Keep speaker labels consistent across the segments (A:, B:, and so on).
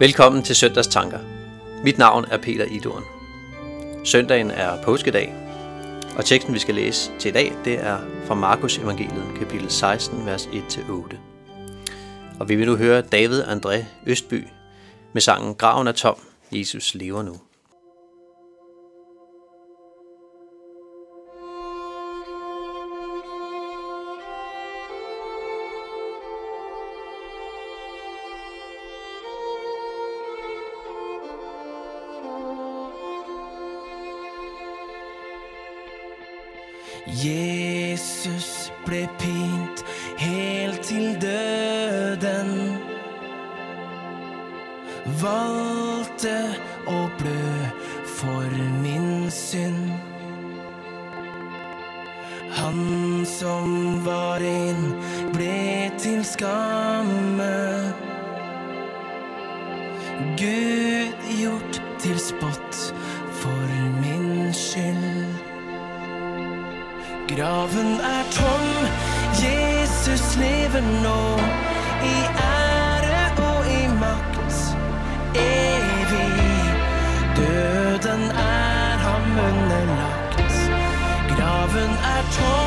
A: Velkommen til Søndags Tanker. Mit navn er Peter Idorn. Søndagen er påskedag, og teksten vi skal læse til i dag, det er fra Markus evangeliet, kapitel 16, vers 1-8. Og vi vil nu høre David André Østby med sangen Graven er tom, Jesus lever nu.
B: Valgte å blø for min synd. Han som var inn, ble til skamme. Gud gjort til spott for min skyld. Graven er tom, Jesus lever nå. I ære er ham. Graven er tom,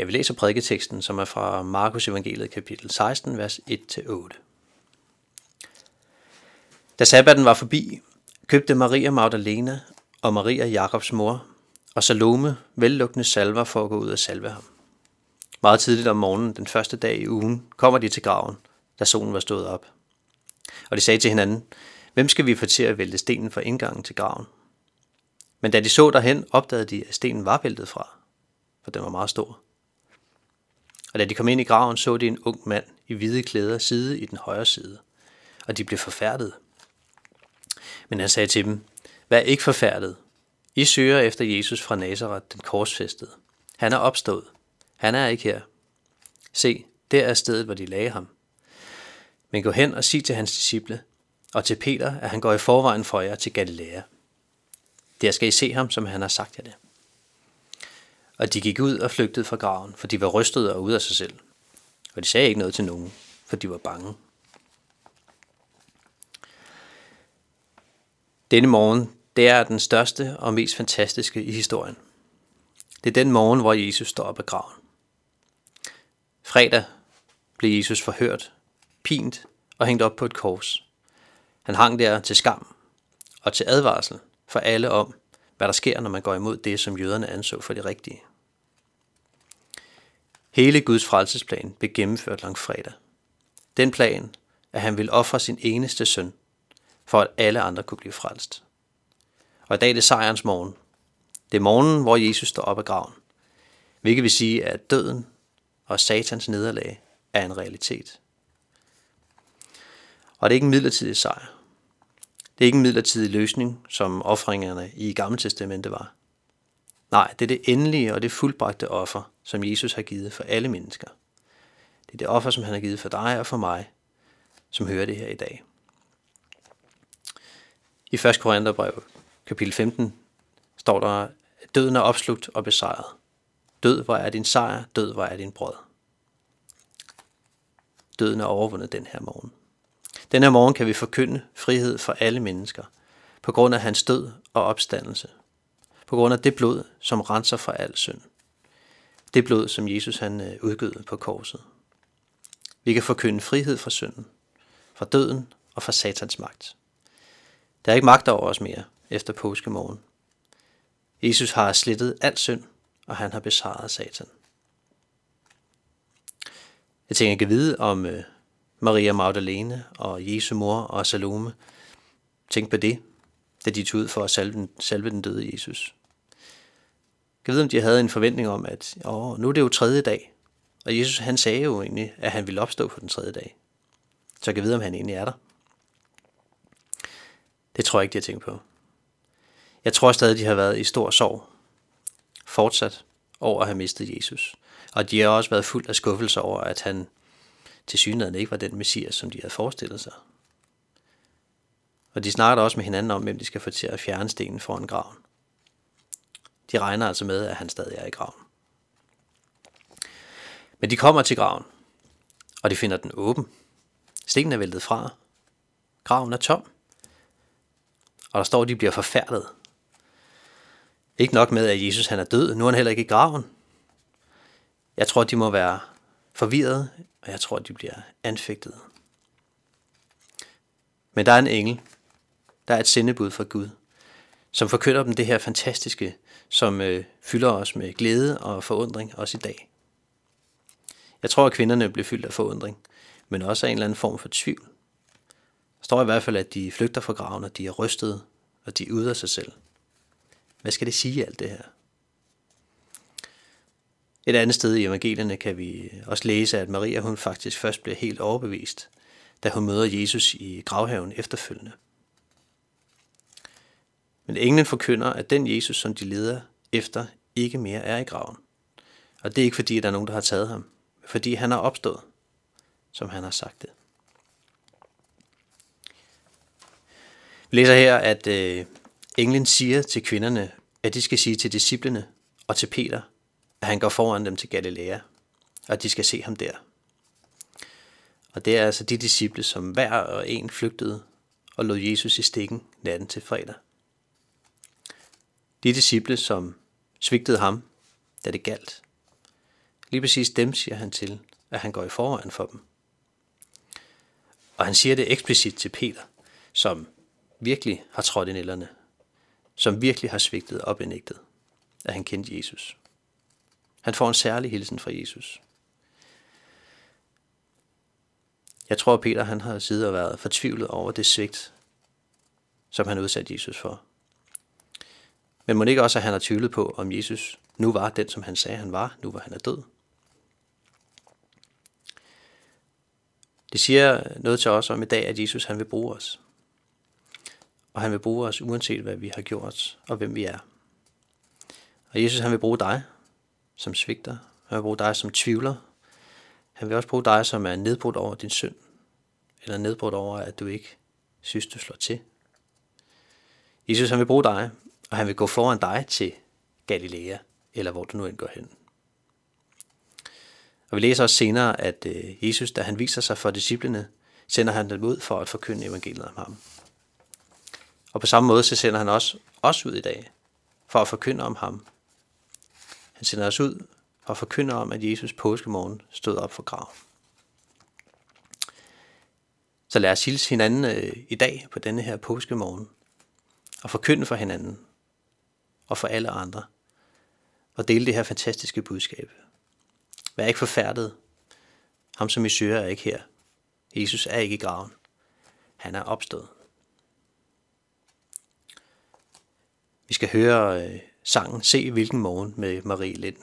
A: Jeg vil læse prædiketeksten, som er fra Markus evangeliet kapitel 16, vers 1-8. Da sabbaten var forbi, købte Maria Magdalena og Maria Jakobs mor og Salome vellukkende salver for at gå ud og salve ham. Meget tidligt om morgenen, den første dag i ugen, kommer de til graven, da solen var stået op. Og de sagde til hinanden, hvem skal vi få til at vælte stenen for indgangen til graven? Men da de så derhen, opdagede de, at stenen var væltet fra. for den var meget stor. Og da de kom ind i graven, så de en ung mand i hvide klæder sidde i den højre side, og de blev forfærdet. Men han sagde til dem, Vær ikke forfærdet. I søger efter Jesus fra Nazareth, den korsfæstede. Han er opstået. Han er ikke her. Se, der er stedet, hvor de lagde ham. Men gå hen og sig til hans disciple, og til Peter, at han går i forvejen for jer til Galilea. Der skal I se ham, som han har sagt jer det. Og de gik ud og flygtede fra graven, for de var rystede og ude af sig selv. Og de sagde ikke noget til nogen, for de var bange. Denne morgen, det er den største og mest fantastiske i historien. Det er den morgen, hvor Jesus står op af graven. Fredag blev Jesus forhørt, pint og hængt op på et kors. Han hang der til skam og til advarsel for alle om, hvad der sker, når man går imod det, som jøderne anså for det rigtige. Hele Guds frelsesplan blev gennemført langfredag. Den plan, at han ville ofre sin eneste søn, for at alle andre kunne blive frelst. Og i dag er det sejrens morgen. Det er morgenen, hvor Jesus står op af graven. Hvilket vil sige, at døden og satans nederlag er en realitet. Og det er ikke en midlertidig sejr. Det er ikke en midlertidig løsning, som offringerne i Gamle Testamente var. Nej, det er det endelige og det fuldbragte offer, som Jesus har givet for alle mennesker. Det er det offer, som han har givet for dig og for mig, som hører det her i dag. I 1. Korintherbrev, kapitel 15, står der, at døden er opslugt og besejret. Død, hvor er din sejr? Død, hvor er din brød? Døden er overvundet den her morgen. Den her morgen kan vi forkynde frihed for alle mennesker, på grund af hans død og opstandelse. På grund af det blod, som renser for al synd. Det blod, som Jesus han øh, udgød på korset. Vi kan forkynde frihed fra synden, fra døden og fra satans magt. Der er ikke magt over os mere efter påskemorgen. Jesus har slettet al synd, og han har besejret satan. Jeg tænker, jeg kan vide om øh, Maria Magdalene og Jesu mor og Salome. Tænk på det, da de tog ud for at salve den, salve den døde Jesus. Jeg ved, om de havde en forventning om, at åh, nu er det jo tredje dag. Og Jesus han sagde jo egentlig, at han ville opstå på den tredje dag. Så jeg kan vide, om han egentlig er der. Det tror jeg ikke, de har tænkt på. Jeg tror stadig, de har været i stor sorg. Fortsat over at have mistet Jesus. Og de har også været fuld af skuffelse over, at han til synligheden ikke var den messias, som de havde forestillet sig. Og de snakker også med hinanden om, hvem de skal få til at fjerne stenen foran graven. De regner altså med, at han stadig er i graven. Men de kommer til graven, og de finder den åben. Stenen er væltet fra. Graven er tom. Og der står, at de bliver forfærdet. Ikke nok med, at Jesus han er død, nu er han heller ikke i graven. Jeg tror, de må være forvirret, og jeg tror, de bliver anfægtet. Men der er en engel, der er et sendebud fra Gud, som forkynder dem det her fantastiske, som øh, fylder os med glæde og forundring også i dag. Jeg tror, at kvinderne blev fyldt af forundring, men også af en eller anden form for tvivl. Der står i hvert fald, at de flygter fra graven, og de er rystede, og de er ude af sig selv. Hvad skal det sige alt det her? Et andet sted i evangelierne kan vi også læse, at Maria hun faktisk først bliver helt overbevist, da hun møder Jesus i gravhaven efterfølgende. Men englen forkynder, at den Jesus, som de leder efter, ikke mere er i graven. Og det er ikke fordi, at der er nogen, der har taget ham, men fordi han har opstået, som han har sagt det. Vi læser her, at øh, englen siger til kvinderne, at de skal sige til disciplene og til Peter, at han går foran dem til Galilea, og at de skal se ham der. Og det er altså de disciple, som hver og en flygtede og lod Jesus i stikken natten til fredag. De disciple, som svigtede ham, da det galt. Lige præcis dem siger han til, at han går i forvejen for dem. Og han siger det eksplicit til Peter, som virkelig har trådt i nælderne, som virkelig har svigtet og benægtet, at han kendte Jesus. Han får en særlig hilsen fra Jesus. Jeg tror, at Peter han har siddet og været fortvivlet over det svigt, som han udsatte Jesus for. Men må ikke også, at han har tvivlet på, om Jesus nu var den, som han sagde, han var. Nu var han er død. Det siger noget til os om i dag, at Jesus han vil bruge os. Og han vil bruge os uanset hvad vi har gjort og hvem vi er. Og Jesus han vil bruge dig som svigter. Han vil bruge dig som tvivler. Han vil også bruge dig som er nedbrudt over din synd. Eller nedbrudt over, at du ikke synes, du slår til. Jesus han vil bruge dig, og han vil gå foran dig til Galilea, eller hvor du nu end går hen. Og vi læser også senere, at øh, Jesus, da han viser sig for disciplene, sender han dem ud for at forkynde evangeliet om ham. Og på samme måde så sender han også os ud i dag for at forkynde om ham. Han sender os ud for at forkynde om, at Jesus påskemorgen stod op for graven. Så lad os hilse hinanden øh, i dag på denne her påskemorgen og forkynde for hinanden og for alle andre og dele det her fantastiske budskab. Vær ikke forfærdet. Ham som I søger er ikke her. Jesus er ikke i graven. Han er opstået. Vi skal høre øh, sangen Se hvilken morgen med Marie Lind.